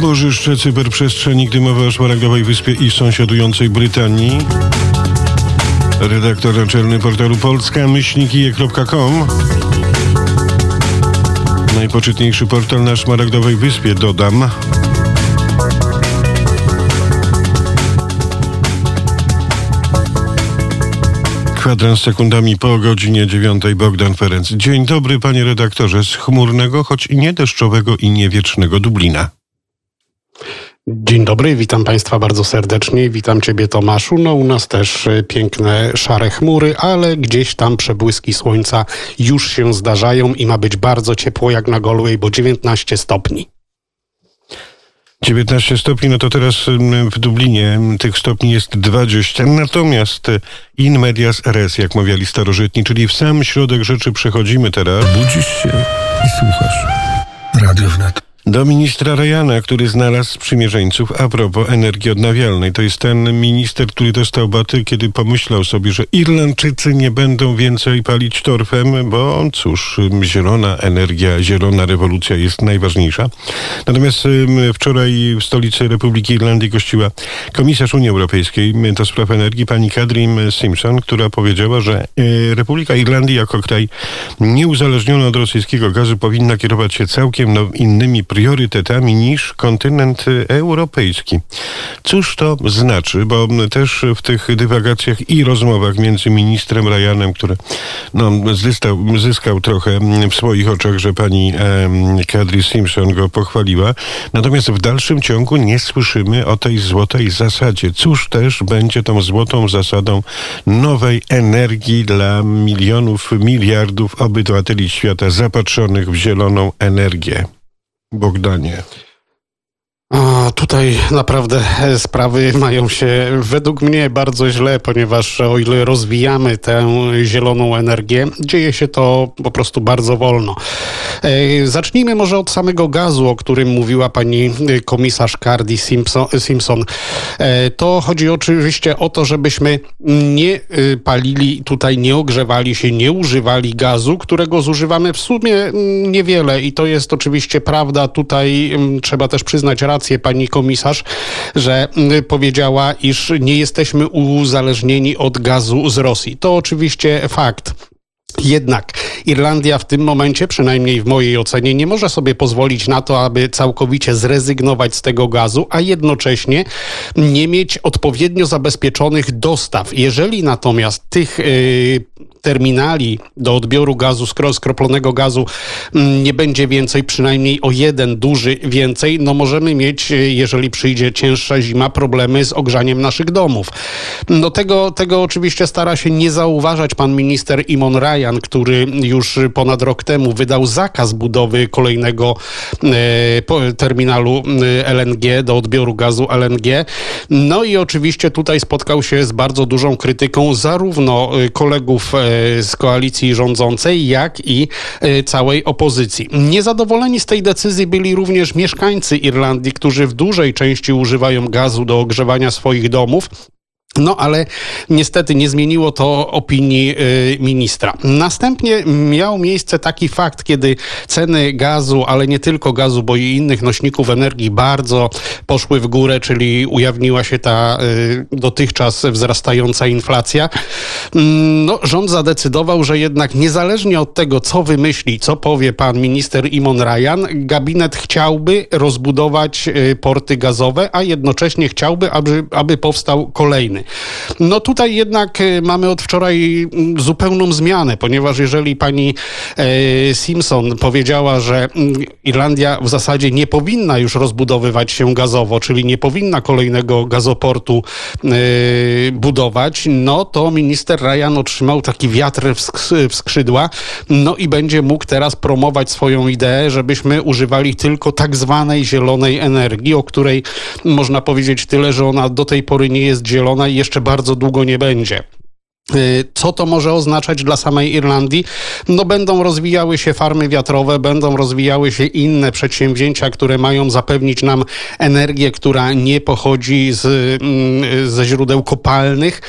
Bożyszcze cyberprzestrzeni, gdy mowa o Szmaragdowej Wyspie i sąsiadującej Brytanii. Redaktor naczelny portalu polska myślnikije.com Najpoczytniejszy portal na Szmaragdowej Wyspie, dodam. Kwadrans sekundami po godzinie dziewiątej Bogdan Ferenc. Dzień dobry, panie redaktorze, z chmurnego, choć i nie deszczowego i niewiecznego Dublina. Dzień dobry, witam Państwa bardzo serdecznie. Witam Ciebie, Tomaszu. No, u nas też e, piękne szare chmury, ale gdzieś tam przebłyski słońca już się zdarzają i ma być bardzo ciepło jak na Galway, bo 19 stopni. 19 stopni, no to teraz w Dublinie tych stopni jest 20. Natomiast e, in medias res, jak mawiali starożytni, czyli w sam środek rzeczy przechodzimy teraz. Budzisz się i słuchasz. Radio wnet. Do ministra Rejana, który znalazł sprzymierzeńców a propos energii odnawialnej. To jest ten minister, który dostał baty, kiedy pomyślał sobie, że Irlandczycy nie będą więcej palić torfem, bo cóż, zielona energia, zielona rewolucja jest najważniejsza. Natomiast wczoraj w stolicy Republiki Irlandii gościła komisarz Unii Europejskiej do spraw energii, pani Kadrim Simpson, która powiedziała, że e, Republika Irlandii jako kraj nieuzależniony od rosyjskiego gazu powinna kierować się całkiem innymi priorytetami priorytetami niż kontynent europejski. Cóż to znaczy? Bo też w tych dywagacjach i rozmowach między ministrem Ryanem, który no, zyskał, zyskał trochę w swoich oczach, że pani Kadri Simpson go pochwaliła. Natomiast w dalszym ciągu nie słyszymy o tej złotej zasadzie. Cóż też będzie tą złotą zasadą nowej energii dla milionów, miliardów obywateli świata zapatrzonych w zieloną energię? Bogdanie. A tutaj naprawdę sprawy mają się według mnie bardzo źle, ponieważ o ile rozwijamy tę zieloną energię, dzieje się to po prostu bardzo wolno. E, zacznijmy może od samego gazu, o którym mówiła pani komisarz Cardi Simpson. E, to chodzi oczywiście o to, żebyśmy nie palili tutaj, nie ogrzewali się, nie używali gazu, którego zużywamy w sumie mm, niewiele i to jest oczywiście prawda. Tutaj mm, trzeba też przyznać rację rację pani komisarz, że mm, powiedziała, iż nie jesteśmy uzależnieni od gazu z Rosji. To oczywiście fakt. Jednak Irlandia w tym momencie, przynajmniej w mojej ocenie, nie może sobie pozwolić na to, aby całkowicie zrezygnować z tego gazu, a jednocześnie nie mieć odpowiednio zabezpieczonych dostaw. Jeżeli natomiast tych yy, terminali do odbioru gazu, skroplonego gazu mm, nie będzie więcej, przynajmniej o jeden duży więcej, no możemy mieć, y, jeżeli przyjdzie cięższa zima, problemy z ogrzaniem naszych domów. No tego, tego oczywiście stara się nie zauważać pan minister Imon Który już ponad rok temu wydał zakaz budowy kolejnego e, terminalu e, LNG do odbioru gazu LNG. No i oczywiście tutaj spotkał się z bardzo dużą krytyką zarówno e, kolegów z koalicji rządzącej, jak i całej opozycji. Niezadowoleni z tej decyzji byli również mieszkańcy Irlandii, którzy w dużej części używają gazu do ogrzewania swoich domów. No ale niestety nie zmieniło to opinii y, ministra. Następnie miał miejsce taki fakt, kiedy ceny gazu, ale nie tylko gazu, bo i innych nośników energii bardzo poszły w górę, czyli ujawniła się ta y, dotychczas wzrastająca inflacja. Mm, no, rząd zadecydował, że jednak niezależnie od tego, co wymyśli, co powie pan minister Imon Ryan, gabinet chciałby rozbudować y, porty gazowe, a jednocześnie chciałby, aby, aby powstał kolejny. No tutaj jednak e, mamy od wczoraj mm, zupełną zmianę, ponieważ jeżeli pani e, Simpson powiedziała, że mm, Irlandia w zasadzie nie powinna już rozbudowywać się gazowo, czyli nie powinna kolejnego gazoportu e, budować, no to minister Ryan otrzymał taki wiatr w skrzydła, no i będzie mógł teraz promować swoją ideę, żebyśmy używali tylko tak zwanej zielonej energii, o której można powiedzieć tyle, że ona do tej pory nie jest zielona i jeszcze bardzo długo nie będzie. Y, co to może oznaczać dla samej Irlandii? No będą rozwijały się farmy wiatrowe, będą rozwijały się inne przedsięwzięcia, które mają zapewnić nam energię, która nie pochodzi z, mm, ze źródeł kopalnych,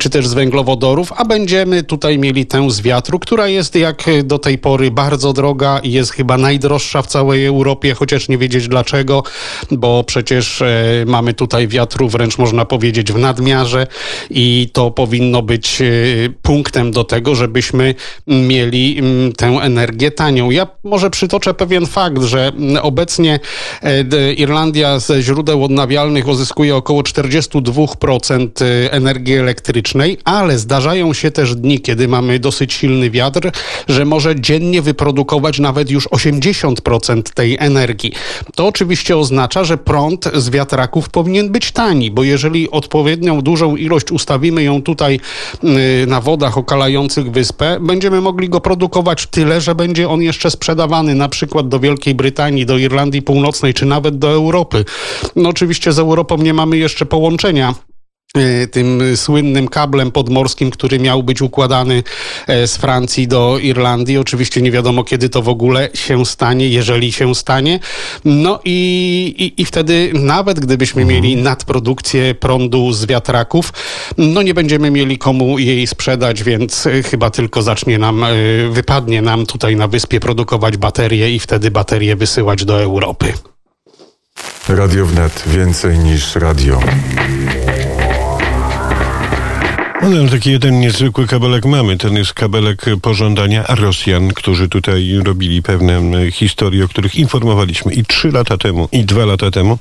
czy też z węglowodorów, a będziemy tutaj mieli tę z wiatru, która jest jak do tej pory bardzo droga i jest chyba najdroższa w całej Europie, chociaż nie wiedzieć dlaczego, bo przecież e, mamy tutaj wiatru wręcz można powiedzieć w nadmiarze i to powinno być Y, punktem do tego, żebyśmy mieli mm, tę energię tanią. Ja może przytoczę pewien fakt, że obecnie e, Irlandia ze źródeł odnawialnych uzyskuje około 42% y, energii elektrycznej, ale zdarzają się też dni, kiedy mamy dosyć silny wiatr, że może dziennie wyprodukować nawet już 80% tej energii. To oczywiście oznacza, że prąd z wiatraków powinien być tani, bo jeżeli odpowiednią dużą ilość ustawimy ją tutaj na wodach okalających wyspę, będziemy mogli go produkować tyle, że będzie on jeszcze sprzedawany na przykład do Wielkiej Brytanii, do Irlandii Północnej, czy nawet do Europy. No oczywiście z Europą nie mamy jeszcze połączenia tym słynnym kablem podmorskim, który miał być układany e, z Francji do Irlandii. Oczywiście nie wiadomo, kiedy to w ogóle się stanie, jeżeli się stanie. No i, i, i wtedy nawet gdybyśmy mhm. mieli nadprodukcję prądu z wiatraków, no nie będziemy mieli komu jej sprzedać, więc e, chyba tylko zacznie nam, wypadnie nam tutaj na wyspie produkować baterie i wtedy baterie wysyłać do Europy. Radio wnet więcej niż radio. No, taki jeden niezwykły kabelek mamy. Ten jest kabelek pożądania Rosjan, którzy tutaj robili pewne historie, o których informowaliśmy i trzy lata temu, i dwa lata temu.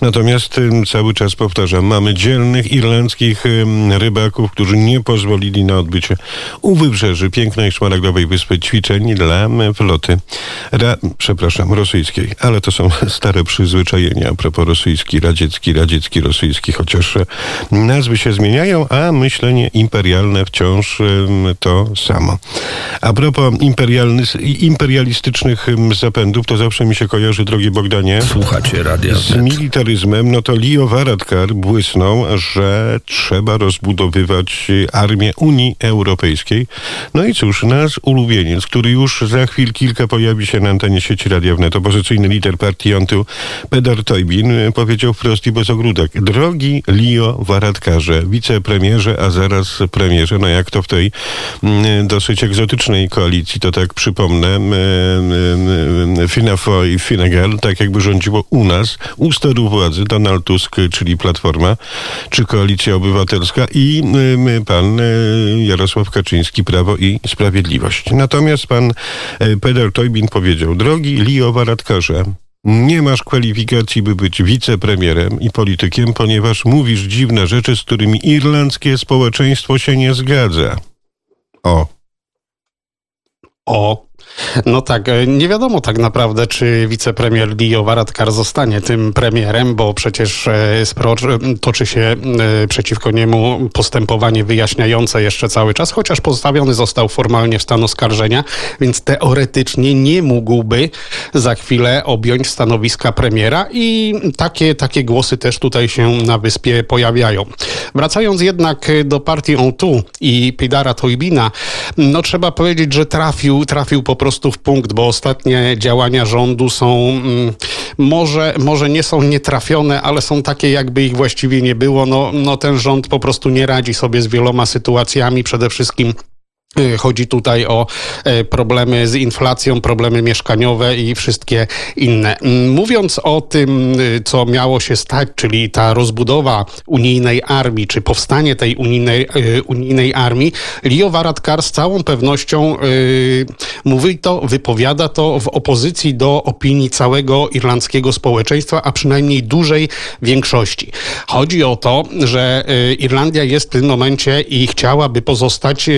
Natomiast cały czas powtarzam, mamy dzielnych irlandzkich rybaków, którzy nie pozwolili na odbycie u wybrzeży pięknej szmaragdowej wyspy ćwiczeń dla floty, ra, przepraszam, rosyjskiej. Ale to są stare przyzwyczajenia a propos rosyjski, radziecki, radziecki, rosyjski, chociaż nazwy się zmieniają, a myślę imperialne wciąż to samo. A propos imperialistycznych zapędów, to zawsze mi się kojarzy, drogi Bogdanie, Słuchacie radia z militaryzmem, no to Leo Varadkar błysnął, że trzeba rozbudowywać armię Unii Europejskiej. No i cóż, nasz ulubieniec, który już za chwil kilka pojawi się na antenie sieci radiownej, opozycyjny lider partii Jontu, Pedar Toybin, powiedział wprost i bez ogródek. Drogi Leo Varadkarze, wicepremierze, a zaraz premierze, no jak to w tej mm, dosyć egzotycznej koalicji, to tak przypomnę, mm, mm, Fina Foy i Fine Gael, tak jakby rządziło u nas, u steru władzy Donald Tusk, czyli Platforma, czy Koalicja Obywatelska i pan e, Jarosław Kaczyński, Prawo i Sprawiedliwość. Natomiast pan e, Peter Toybin powiedział, drogi Lio Waradkarze, nie masz kwalifikacji, by być wicepremierem i politykiem, ponieważ mówisz dziwne rzeczy, z którymi irlandzkie społeczeństwo się nie zgadza. O. O. No tak, e, nie wiadomo tak naprawdę, czy wicepremier Leo Varadkar zostanie tym premierem, bo przecież e, toczy się e, przeciwko niemu postępowanie wyjaśniające jeszcze cały czas, chociaż postawiony został formalnie w stan oskarżenia, więc teoretycznie nie mógłby za chwilę objąć stanowiska premiera i takie, takie głosy też tutaj się na wyspie pojawiają. Wracając jednak do partii On Tu i Pidara Toybina, no trzeba powiedzieć, że trafił, trafił po prostu w punkt, bo ostatnie działania rządu są mm, może, może nie są nietrafione, ale są takie, jakby ich właściwie nie było. No, no ten rząd po prostu nie radzi sobie z wieloma sytuacjami, przede wszystkim chodzi tutaj o y, problemy z inflacją, problemy mieszkaniowe i wszystkie inne. Mm, mówiąc o tym, y, co miało się stać, czyli ta rozbudowa unijnej armii, czy powstanie tej unijnej, unijnej armii, Leo Varadkar z całą pewnością mówi to, wypowiada to w opozycji do opinii całego irlandzkiego społeczeństwa, a przynajmniej dużej większości. Chodzi o to, że Irlandia jest w tym momencie i chciałaby pozostać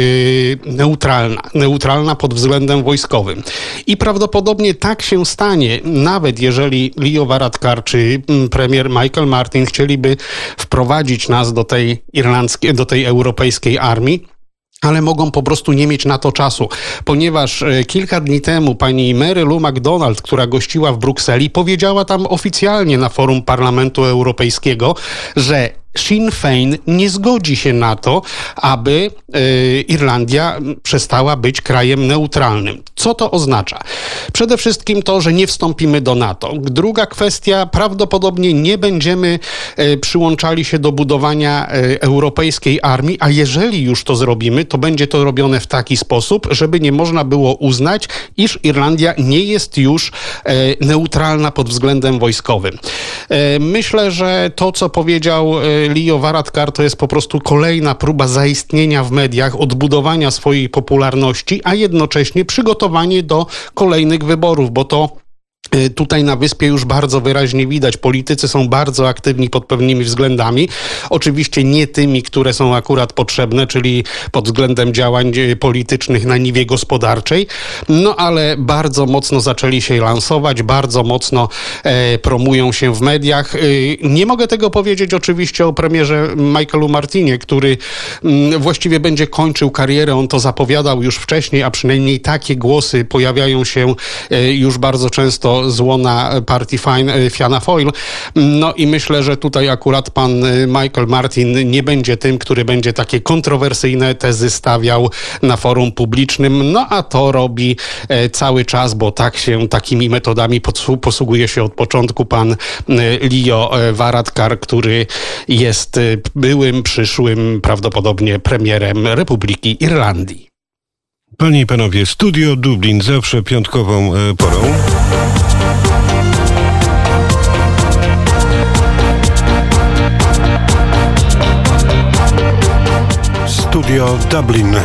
neutralna, neutralna pod względem wojskowym. I prawdopodobnie tak się stanie, nawet jeżeli Leo Varadkar czy mm, premier Michael Martin chcieliby wprowadzić nas do tej irlandzkiej, do tej europejskiej armii ale mogą po prostu nie mieć na to czasu, ponieważ e, kilka dni temu pani Mary Lou McDonald, która gościła w Brukseli, powiedziała tam oficjalnie na forum Parlamentu Europejskiego, że Sinn Féin nie zgodzi się na to, aby Irlandia przestała być krajem neutralnym. Co to oznacza? Przede wszystkim to, że nie wstąpimy do NATO. Druga kwestia, prawdopodobnie nie będziemy przyłączali się do budowania europejskiej armii, a jeżeli już to zrobimy, to będzie to robione w taki sposób, żeby nie można było uznać, iż Irlandia nie jest już neutralna pod względem wojskowym. Myślę, że to, co powiedział Leo Varadkar, to jest po prostu kolejna próba zaistnienia w mediach, odbudowania swojej popularności, a jednocześnie przygotowanie do kolejnych wyborów, bo to tutaj na wyspie już bardzo wyraźnie widać, politycy są bardzo aktywni pod pewnymi względami. Oczywiście nie tymi, które są akurat potrzebne, czyli pod względem działań y, politycznych na niwie gospodarczej, no ale bardzo mocno zaczęli się lansować, bardzo mocno e, promują się w mediach. E, nie mogę tego powiedzieć oczywiście o premierze Michaelu Martinie, który m, mm, właściwie będzie kończył karierę. On to zapowiadał już wcześniej, a przynajmniej takie głosy pojawiają się e, już bardzo często złona partii Fine, Fianna Foyle. No i myślę, że tutaj akurat pan y, Michael Martin nie będzie tym, który będzie takie kontrowersyjne tezy stawiał na forum publicznym, no a to robi e, cały czas, bo tak się takimi metodami posługuje się od początku pan y, Leo e, Varadkar, który jest y, byłym, przyszłym prawdopodobnie premierem Republiki Irlandii. Panie i panowie, studio Dublin zawsze piątkową e, porą. Studio Dublin.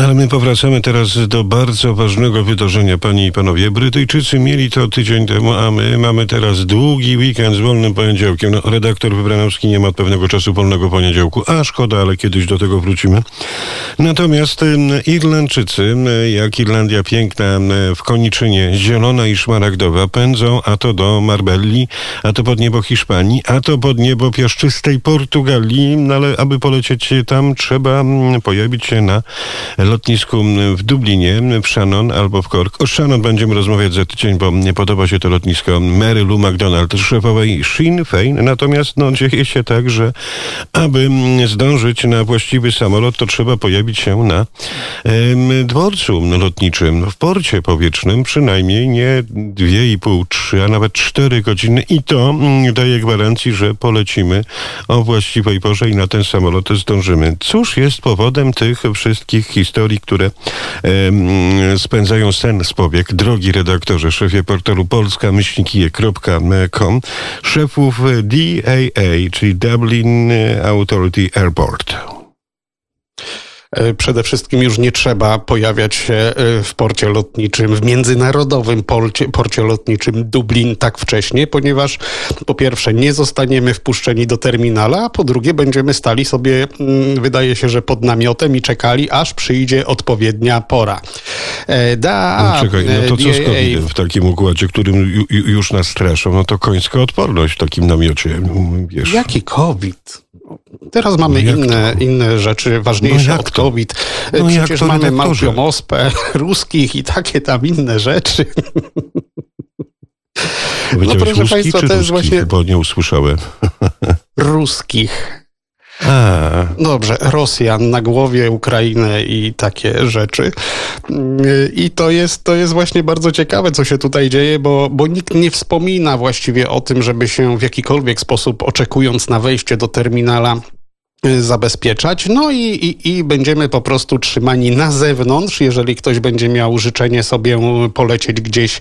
No ale my powracamy teraz do bardzo ważnego wydarzenia, panie i panowie. Brytyjczycy mieli to tydzień temu, a my mamy teraz długi weekend z wolnym poniedziałkiem. No, redaktor Wybranowski nie ma pewnego czasu wolnego poniedziałku, a szkoda, ale kiedyś do tego wrócimy. Natomiast Irlandczycy, jak Irlandia piękna w koniczynie, zielona i szmaragdowa, pędzą a to do Marbelli, a to pod niebo Hiszpanii, a to pod niebo piaszczystej Portugalii, no ale aby polecieć tam, trzeba pojawić się na lotnisku w Dublinie, w Shannon albo w Cork. O Shannon będziemy rozmawiać za tydzień, bo nie podoba się to lotnisko Mary Lou McDonald, szefowej Sinn Féin. Natomiast no, dzieje się tak, że aby zdążyć na właściwy samolot, to trzeba pojawić się na em, dworcu lotniczym, w porcie powietrznym, przynajmniej nie dwie i pół, trzy, a nawet cztery godziny i to daje gwarancji, że polecimy o właściwej porze i na ten samolot zdążymy. Cóż jest powodem tych wszystkich historii? Historii, które e, spędzają sen z powiek. Drogi redaktorze, szefie portalu polska-kije.com, szefów DAA, czyli Dublin Authority Airport. E, przede wszystkim już nie trzeba pojawiać się e, w porcie lotniczym, w międzynarodowym porcie, porcie lotniczym Dublin tak wcześnie, ponieważ po pierwsze nie zostaniemy wpuszczeni do terminala, a po drugie będziemy stali sobie, mm, wydaje się, że pod namiotem i czekali, aż przyjdzie odpowiednia pora. E, da, no, czekaj, no to co z COVID w takim układzie, którym już nas straszą? No to końska odporność w takim namiocie. Wiesz. Jaki COVID? Teraz mamy no inne, inne rzeczy ważniejsze no od COVID. No Przecież mamy Malpią ospę, ruskich i takie tam inne rzeczy. No proszę Państwa, to jest właśnie... Bo nie usłyszałem. Ruskich. A. Dobrze, Rosjan na głowie, Ukrainę i takie rzeczy. I to jest, to jest właśnie bardzo ciekawe, co się tutaj dzieje, bo, bo nikt nie wspomina właściwie o tym, żeby się w jakikolwiek sposób, oczekując na wejście do terminala, zabezpieczać. No i, i, i, będziemy po prostu trzymani na zewnątrz, jeżeli ktoś będzie miał życzenie sobie polecieć gdzieś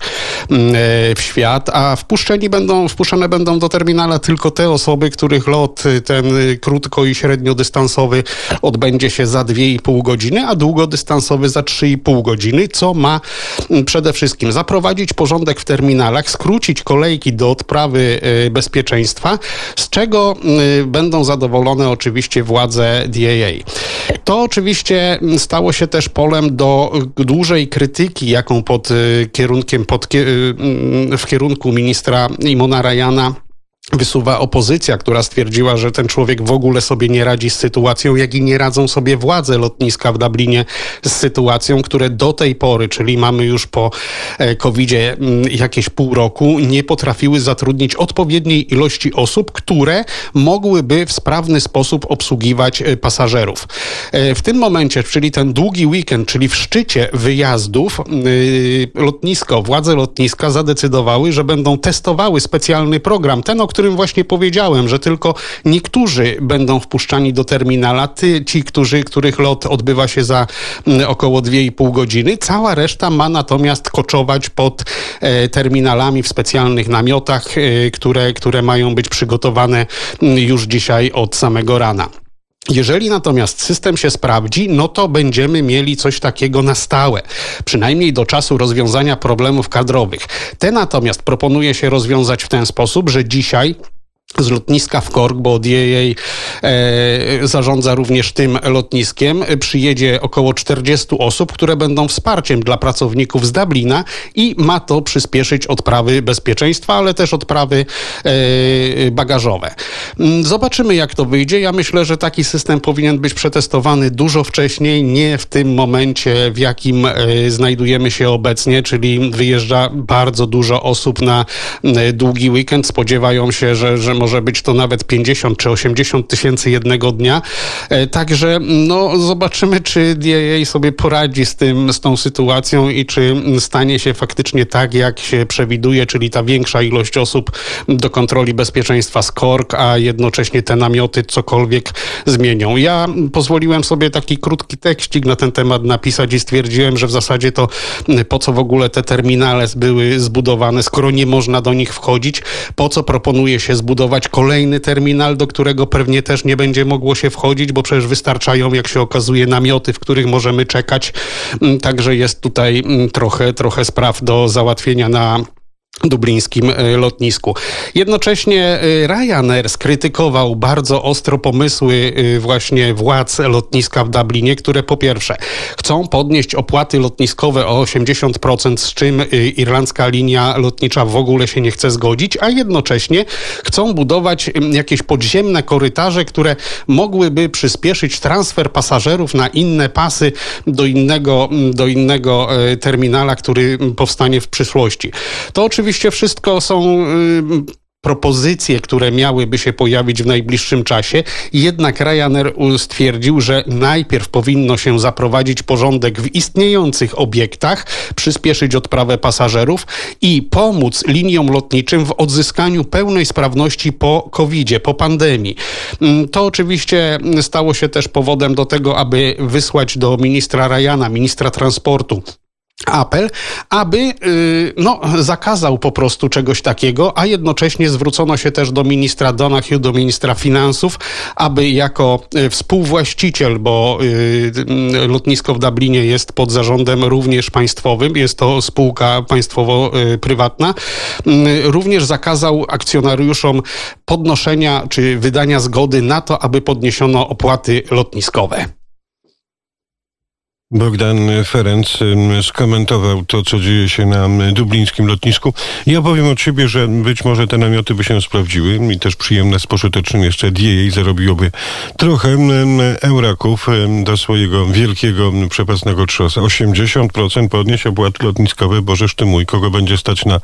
mm, e, w świat, a wpuszczeni będą, wpuszczone będą do terminala tylko te osoby, których lot y, ten y, krótko i średniodystansowy odbędzie się za 2,5 godziny, a długodystansowy za 3,5 godziny, co ma mm, przede wszystkim zaprowadzić porządek w terminalach, skrócić kolejki do odprawy bezpieczeństwa, z czego będą zadowolone oczywiście oczywiście władze DAA. To oczywiście stało się też polem do dużej krytyki, jaką pod y, kierunkiem, pod, y, w kierunku ministra Imona Rayana wysuwa opozycja, która stwierdziła, że ten człowiek w ogóle sobie nie radzi z sytuacją, jak i nie radzą sobie władze lotniska w Dublinie z sytuacją, które do tej pory, czyli mamy już po e, COVID-zie mm, jakieś pół roku, nie potrafiły zatrudnić odpowiedniej ilości osób, które mogłyby w sprawny sposób obsługiwać e, pasażerów. E, w tym momencie, czyli ten długi weekend, czyli w szczycie wyjazdów, lotnisko, władze lotniska zadecydowały, że będą testowały specjalny program, ten, o którym właśnie powiedziałem, że tylko niektórzy będą wpuszczani do terminala, ty, ci, którzy, których lot odbywa się za mm, około 2,5 godziny. Cała reszta ma natomiast koczować pod e, terminalami w specjalnych namiotach, e, które, które mają być przygotowane mm, już dzisiaj od samego rana. Jeżeli natomiast system się sprawdzi, no to będziemy mieli coś takiego na stałe, przynajmniej do czasu rozwiązania problemów kadrowych. Te natomiast proponuje się rozwiązać w ten sposób, że dzisiaj z lotniska w Kork, bo DAA e, zarządza również tym lotniskiem. Przyjedzie około 40 osób, które będą wsparciem dla pracowników z Dublina i ma to przyspieszyć odprawy bezpieczeństwa, ale też odprawy e, bagażowe. Mm, zobaczymy, jak to wyjdzie. Ja myślę, że taki system powinien być przetestowany dużo wcześniej, nie w tym momencie, w jakim e, znajdujemy się obecnie, czyli wyjeżdża bardzo dużo osób na e, długi weekend. Spodziewają się, że, że może być to nawet 50 czy 80 tysięcy jednego dnia. E, także no, zobaczymy, czy DAA sobie poradzi z tym, z tą sytuacją i czy stanie się faktycznie tak, jak się przewiduje, czyli ta większa ilość osób do kontroli bezpieczeństwa z KORK, a jednocześnie te namioty cokolwiek zmienią. Ja pozwoliłem sobie taki krótki tekścik na ten temat napisać i stwierdziłem, że w zasadzie to po co w ogóle te terminale były zbudowane, skoro nie można do nich wchodzić, po co proponuje się zbudować kolejny terminal, do którego pewnie też nie będzie mogło się wchodzić, bo przecież wystarczają, jak się okazuje, namioty, w których możemy czekać. Mm, także jest tutaj mm, trochę, trochę spraw do załatwienia na dublińskim e, lotnisku. Jednocześnie e, Ryanair skrytykował bardzo ostro pomysły e, właśnie władz lotniska w Dublinie, które po pierwsze chcą podnieść opłaty lotniskowe o 80%, z czym irlandzka linia lotnicza w ogóle się nie chce zgodzić, a jednocześnie chcą budować jakieś podziemne korytarze, które mogłyby przyspieszyć transfer pasażerów na inne pasy do innego, do innego terminala, który powstanie w przyszłości. To oczywiście oczywiście wszystko są y, propozycje, które miałyby się pojawić w najbliższym czasie. Jednak Ryanair stwierdził, że najpierw powinno się zaprowadzić porządek w istniejących obiektach, przyspieszyć odprawę pasażerów i pomóc liniom lotniczym w odzyskaniu pełnej sprawności po COVID-zie, po pandemii. Mm, to oczywiście stało się też powodem do tego, aby wysłać do ministra Ryana, ministra transportu, apel, aby y, no, zakazał po prostu czegoś takiego, a jednocześnie zwrócono się też do ministra Donahue, do ministra finansów, aby jako y, współwłaściciel, bo y, lotnisko w Dublinie jest pod zarządem również państwowym, jest to spółka państwowo-prywatna, również zakazał akcjonariuszom podnoszenia czy wydania zgody na to, aby podniesiono opłaty lotniskowe. Bogdan Ferenc skomentował to, co dzieje się na dublińskim lotnisku. Ja powiem od siebie, że być może te namioty by się sprawdziły i też przyjemne z pożytecznym jeszcze DA zarobiłoby trochę euraków do swojego wielkiego przepasnego trzosa. 80% podnieść opłaty lotniskowe, bożeż ty mój, kogo będzie stać na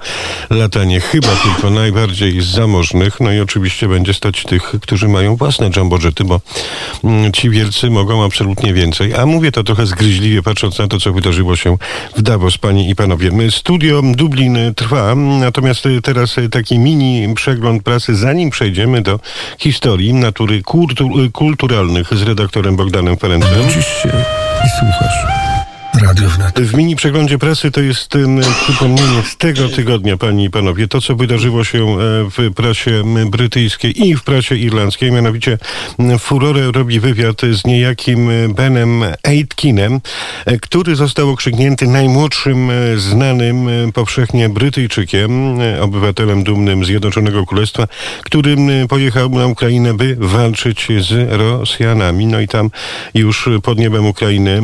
latanie? Chyba tylko najbardziej zamożnych, no i oczywiście będzie stać tych, którzy mają własne jumbożety, bo ci wielcy mogą absolutnie więcej. A mówię to trochę zgryźliwie zgryźliwie patrząc na to, co wydarzyło się w Davos, panie i panowie. Studio Dublin trwa, natomiast teraz taki mini przegląd prasy, zanim przejdziemy do historii natury kultur kulturalnych z redaktorem Bogdanem Ferencem. Budzisz się i słuchasz. Radio Wnet. W mini przeglądzie prasy to jest przypomnienie z tego tygodnia, panie i panowie, to co wydarzyło się e, w prasie brytyjskiej i w prasie irlandzkiej, mianowicie furorę robi wywiad z niejakim Benem Aitkinem, e, który został okrzyknięty najmłodszym e, znanym powszechnie Brytyjczykiem, obywatelem dumnym Zjednoczonego Królestwa, który pojechał na Ukrainę, by walczyć z Rosjanami. No i tam już pod niebem Ukrainy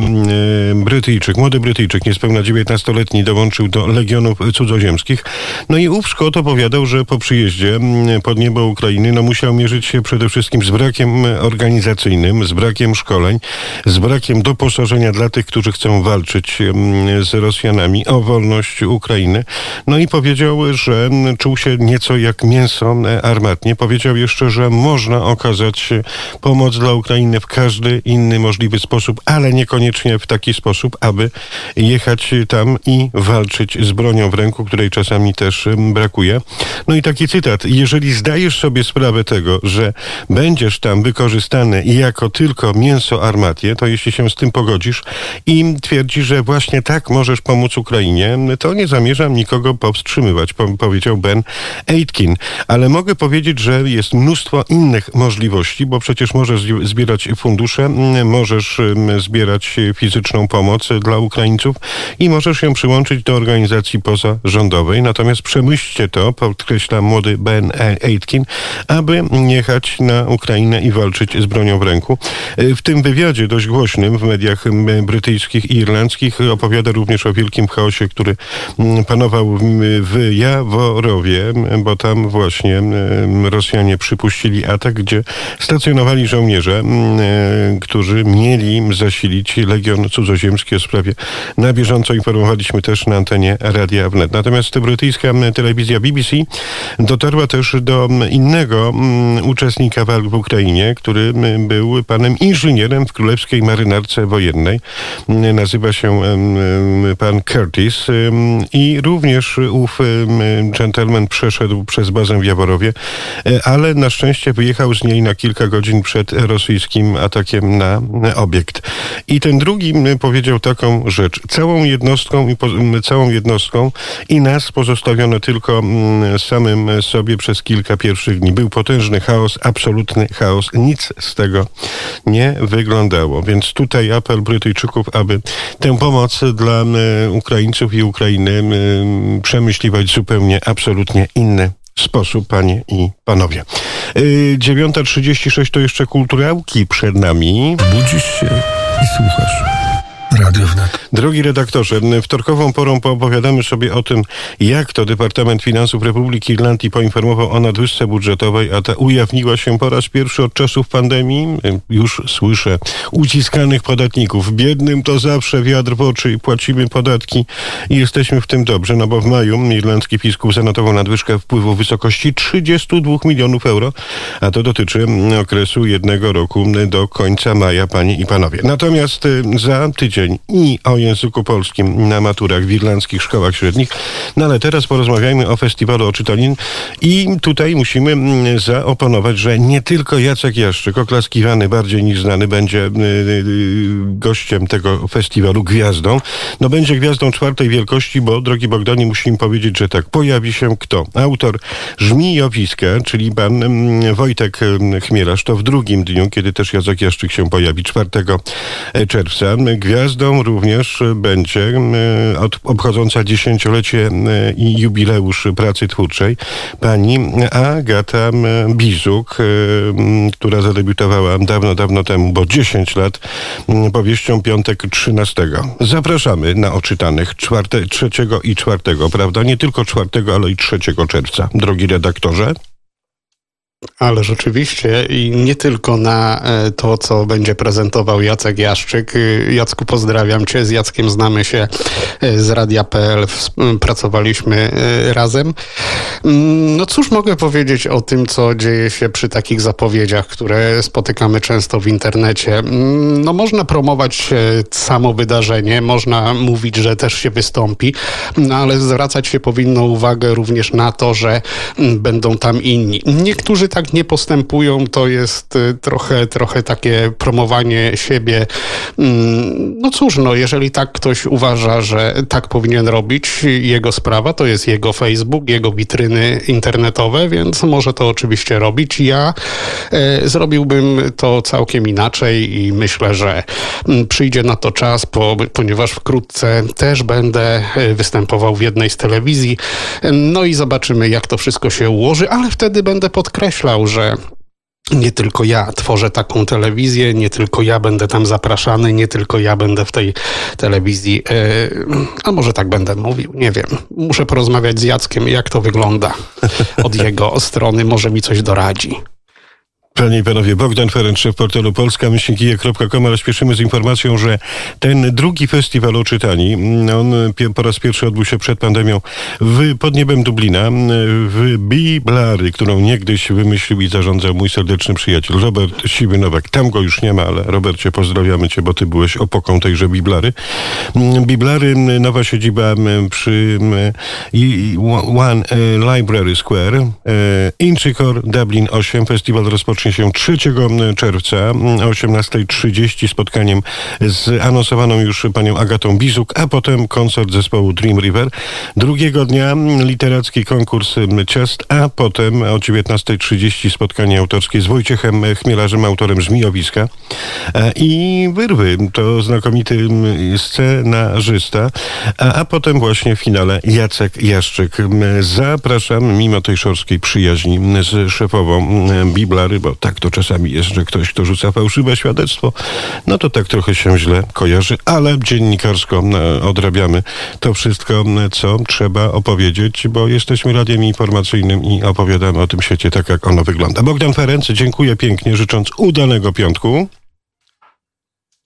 Brytyjczycy Brytyjczyk, młody Brytyjczyk, niespełna 19-letni, dołączył do Legionów Cudzoziemskich. No i ów Szkot opowiadał, że po przyjeździe mm, pod niebo Ukrainy no, musiał mierzyć się przede wszystkim z brakiem organizacyjnym, z brakiem szkoleń, z brakiem doposażenia dla tych, którzy chcą walczyć mm, z Rosjanami o wolność Ukrainy. No i powiedział, że czuł się nieco jak mięso armatnie. Powiedział jeszcze, że można okazać pomoc dla Ukrainy w każdy inny możliwy sposób, ale niekoniecznie w taki sposób, aby jechać tam i walczyć z bronią w ręku, której czasami też brakuje. No i taki cytat. Jeżeli zdajesz sobie sprawę tego, że będziesz tam wykorzystany jako tylko mięso armatie, to jeśli się z tym pogodzisz i twierdzisz, że właśnie tak możesz pomóc Ukrainie, to nie zamierzam nikogo powstrzymywać, powiedział Ben Aitkin. Ale mogę powiedzieć, że jest mnóstwo innych możliwości, bo przecież możesz zbierać fundusze, możesz zbierać fizyczną pomoc dla Ukraińców i możesz ją przyłączyć do organizacji pozarządowej. Natomiast przemyślcie to, podkreśla młody Ben Aitkin, aby jechać na Ukrainę i walczyć z bronią w ręku. W tym wywiadzie dość głośnym w mediach brytyjskich i irlandzkich opowiada również o wielkim chaosie, który panował w Jaworowie, bo tam właśnie Rosjanie przypuścili atak, gdzie stacjonowali żołnierze, którzy mieli zasilić Legion Cudzoziemski sprawie na bieżąco informowaliśmy też na antenie Radia Wnet. Natomiast brytyjska telewizja BBC dotarła też do innego uczestnika walk w Ukrainie, który był panem inżynierem w Królewskiej Marynarce Wojennej. Nazywa się pan Curtis i również ów gentleman przeszedł przez bazę w Jaworowie, e, ale na szczęście wyjechał z niej na kilka godzin przed rosyjskim atakiem na obiekt. I ten drugi powiedział taką rzecz. Całą jednostką i całą jednostką i nas pozostawiono tylko samym sobie przez kilka pierwszych dni. Był potężny chaos, absolutny chaos. Nic z tego nie wyglądało. Więc tutaj apel Brytyjczyków, aby tę pomoc dla Ukraińców i Ukrainy przemyśliwać zupełnie, absolutnie inny sposób, panie i panowie. 9.36 y, to jeszcze kulturałki przed nami. Budzisz się i słuchasz. Radio Wnet. Drogi redaktorze, wtorkową porą poopowiadamy sobie o tym, jak to Departament Finansów Republiki Irlandii poinformował o nadwyżce budżetowej, a ta ujawniła się po raz pierwszy od czasów pandemii. Już słyszę uciskanych podatników. Biednym to zawsze wiatr w oczy i płacimy podatki i jesteśmy w tym dobrze, no bo w maju irlandzki fiskus zanotował nadwyżkę wpływu w wysokości 32 milionów euro, a to dotyczy okresu jednego roku do końca maja, panie i panowie. Natomiast za tydzień i o języku polskim na maturach w irlandzkich szkołach średnich. No ale teraz porozmawiajmy o festiwalu oczytanin i tutaj musimy mm, zaoponować, że nie tylko Jacek Jaszczyk, oklaskiwany bardziej niż znany, będzie y, y, gościem tego festiwalu, gwiazdą. No będzie gwiazdą czwartej wielkości, bo drogi Bogdani, musimy powiedzieć, że tak, pojawi się kto? Autor Żmijowiska, czyli pan mm, Wojtek mm, Chmielarz, to w drugim dniu, kiedy też Jacek Jaszczyk się pojawi, 4 e, czerwca. Gwiazdą również będzie e, obchodząca dziesięciolecie e, i jubileusz pracy twórczej pani Agata Bizuk, e, która zadebiutowała dawno, dawno temu, bo 10 lat, powieścią Piątek 13. Zapraszamy na oczytanych 4, 3 i 4, prawda? Nie tylko 4, ale i 3 czerwca. Drogi redaktorze. Ale rzeczywiście i nie tylko na e, to, co będzie prezentował Jacek Jaszczyk. Y, Jacku, pozdrawiam Cię. Z Jackiem znamy się e, z Radia.pl. Pracowaliśmy e, razem. Mm, no cóż mogę powiedzieć o tym, co dzieje się przy takich zapowiedziach, które spotykamy często w internecie. Mm, no można promować samo wydarzenie, można mówić, że też się wystąpi, no ale zwracać się powinno uwagę również na to, że mm, będą tam inni. Niektórzy tak nie postępują, to jest y, trochę, trochę takie promowanie siebie. Mm, no cóż, no, jeżeli tak ktoś uważa, że tak powinien robić, jego sprawa, to jest jego Facebook, jego witryny internetowe, więc może to oczywiście robić. Ja e, zrobiłbym to całkiem inaczej i myślę, że mm, przyjdzie na to czas, bo, ponieważ wkrótce też będę e, występował w jednej z telewizji. No i zobaczymy, jak to wszystko się ułoży, ale wtedy będę podkreślał, że nie tylko ja tworzę taką telewizję, nie tylko ja będę tam zapraszany, nie tylko ja będę w tej telewizji, e, a może tak będę mówił, nie wiem. Muszę porozmawiać z Jackiem, jak to wygląda od jego strony, może mi coś doradzi. Panie i panowie, Bogdan Ferenc, szef portalu polska-kije.com, ale z informacją, że ten drugi festiwal o czytani, on po raz pierwszy odbył się przed pandemią w, pod niebem Dublina, w Biblary, którą niegdyś wymyślił i zarządzał mój serdeczny przyjaciel Robert Siwy Nowak. Tam go już nie ma, ale Robercie, pozdrawiamy cię, bo ty byłeś opoką tejże Biblary. Biblary, nowa siedziba przy One Library Square, Inchicore, Dublin 8, festiwal rozpoczął się 3 czerwca o 18.30 spotkaniem z anonsowaną już panią Agatą Bizuk, a potem koncert zespołu Dream River. Drugiego dnia literacki konkurs ciast, a potem o 19.30 spotkanie autorskie z Wojciechem Chmielarzem, autorem Żmijowiska e, i Wyrwy. To znakomity scenarzysta, a, a potem właśnie w finale Jacek Jaszczyk. Zapraszam, mimo tej szorskiej przyjaźni z szefową Biblary, bo tak to czasami jest, że ktoś, kto rzuca fałszywe świadectwo, no to tak trochę się źle kojarzy, ale dziennikarsko e, odrabiamy to wszystko, co trzeba opowiedzieć, bo jesteśmy radiem informacyjnym i opowiadamy o tym świecie tak, jak ono wygląda. Bogdan Ferenc, dziękuję pięknie, życząc udanego piątku.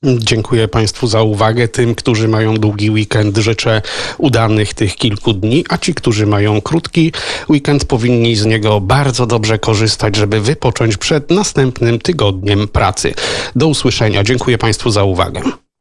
Dziękuję Państwu za uwagę. Tym, którzy mają długi weekend, życzę udanych tych kilku dni, a ci, którzy mają krótki weekend, powinni z niego bardzo dobrze korzystać, żeby wypocząć przed następnym tygodniem pracy. Do usłyszenia. Dziękuję Państwu za uwagę.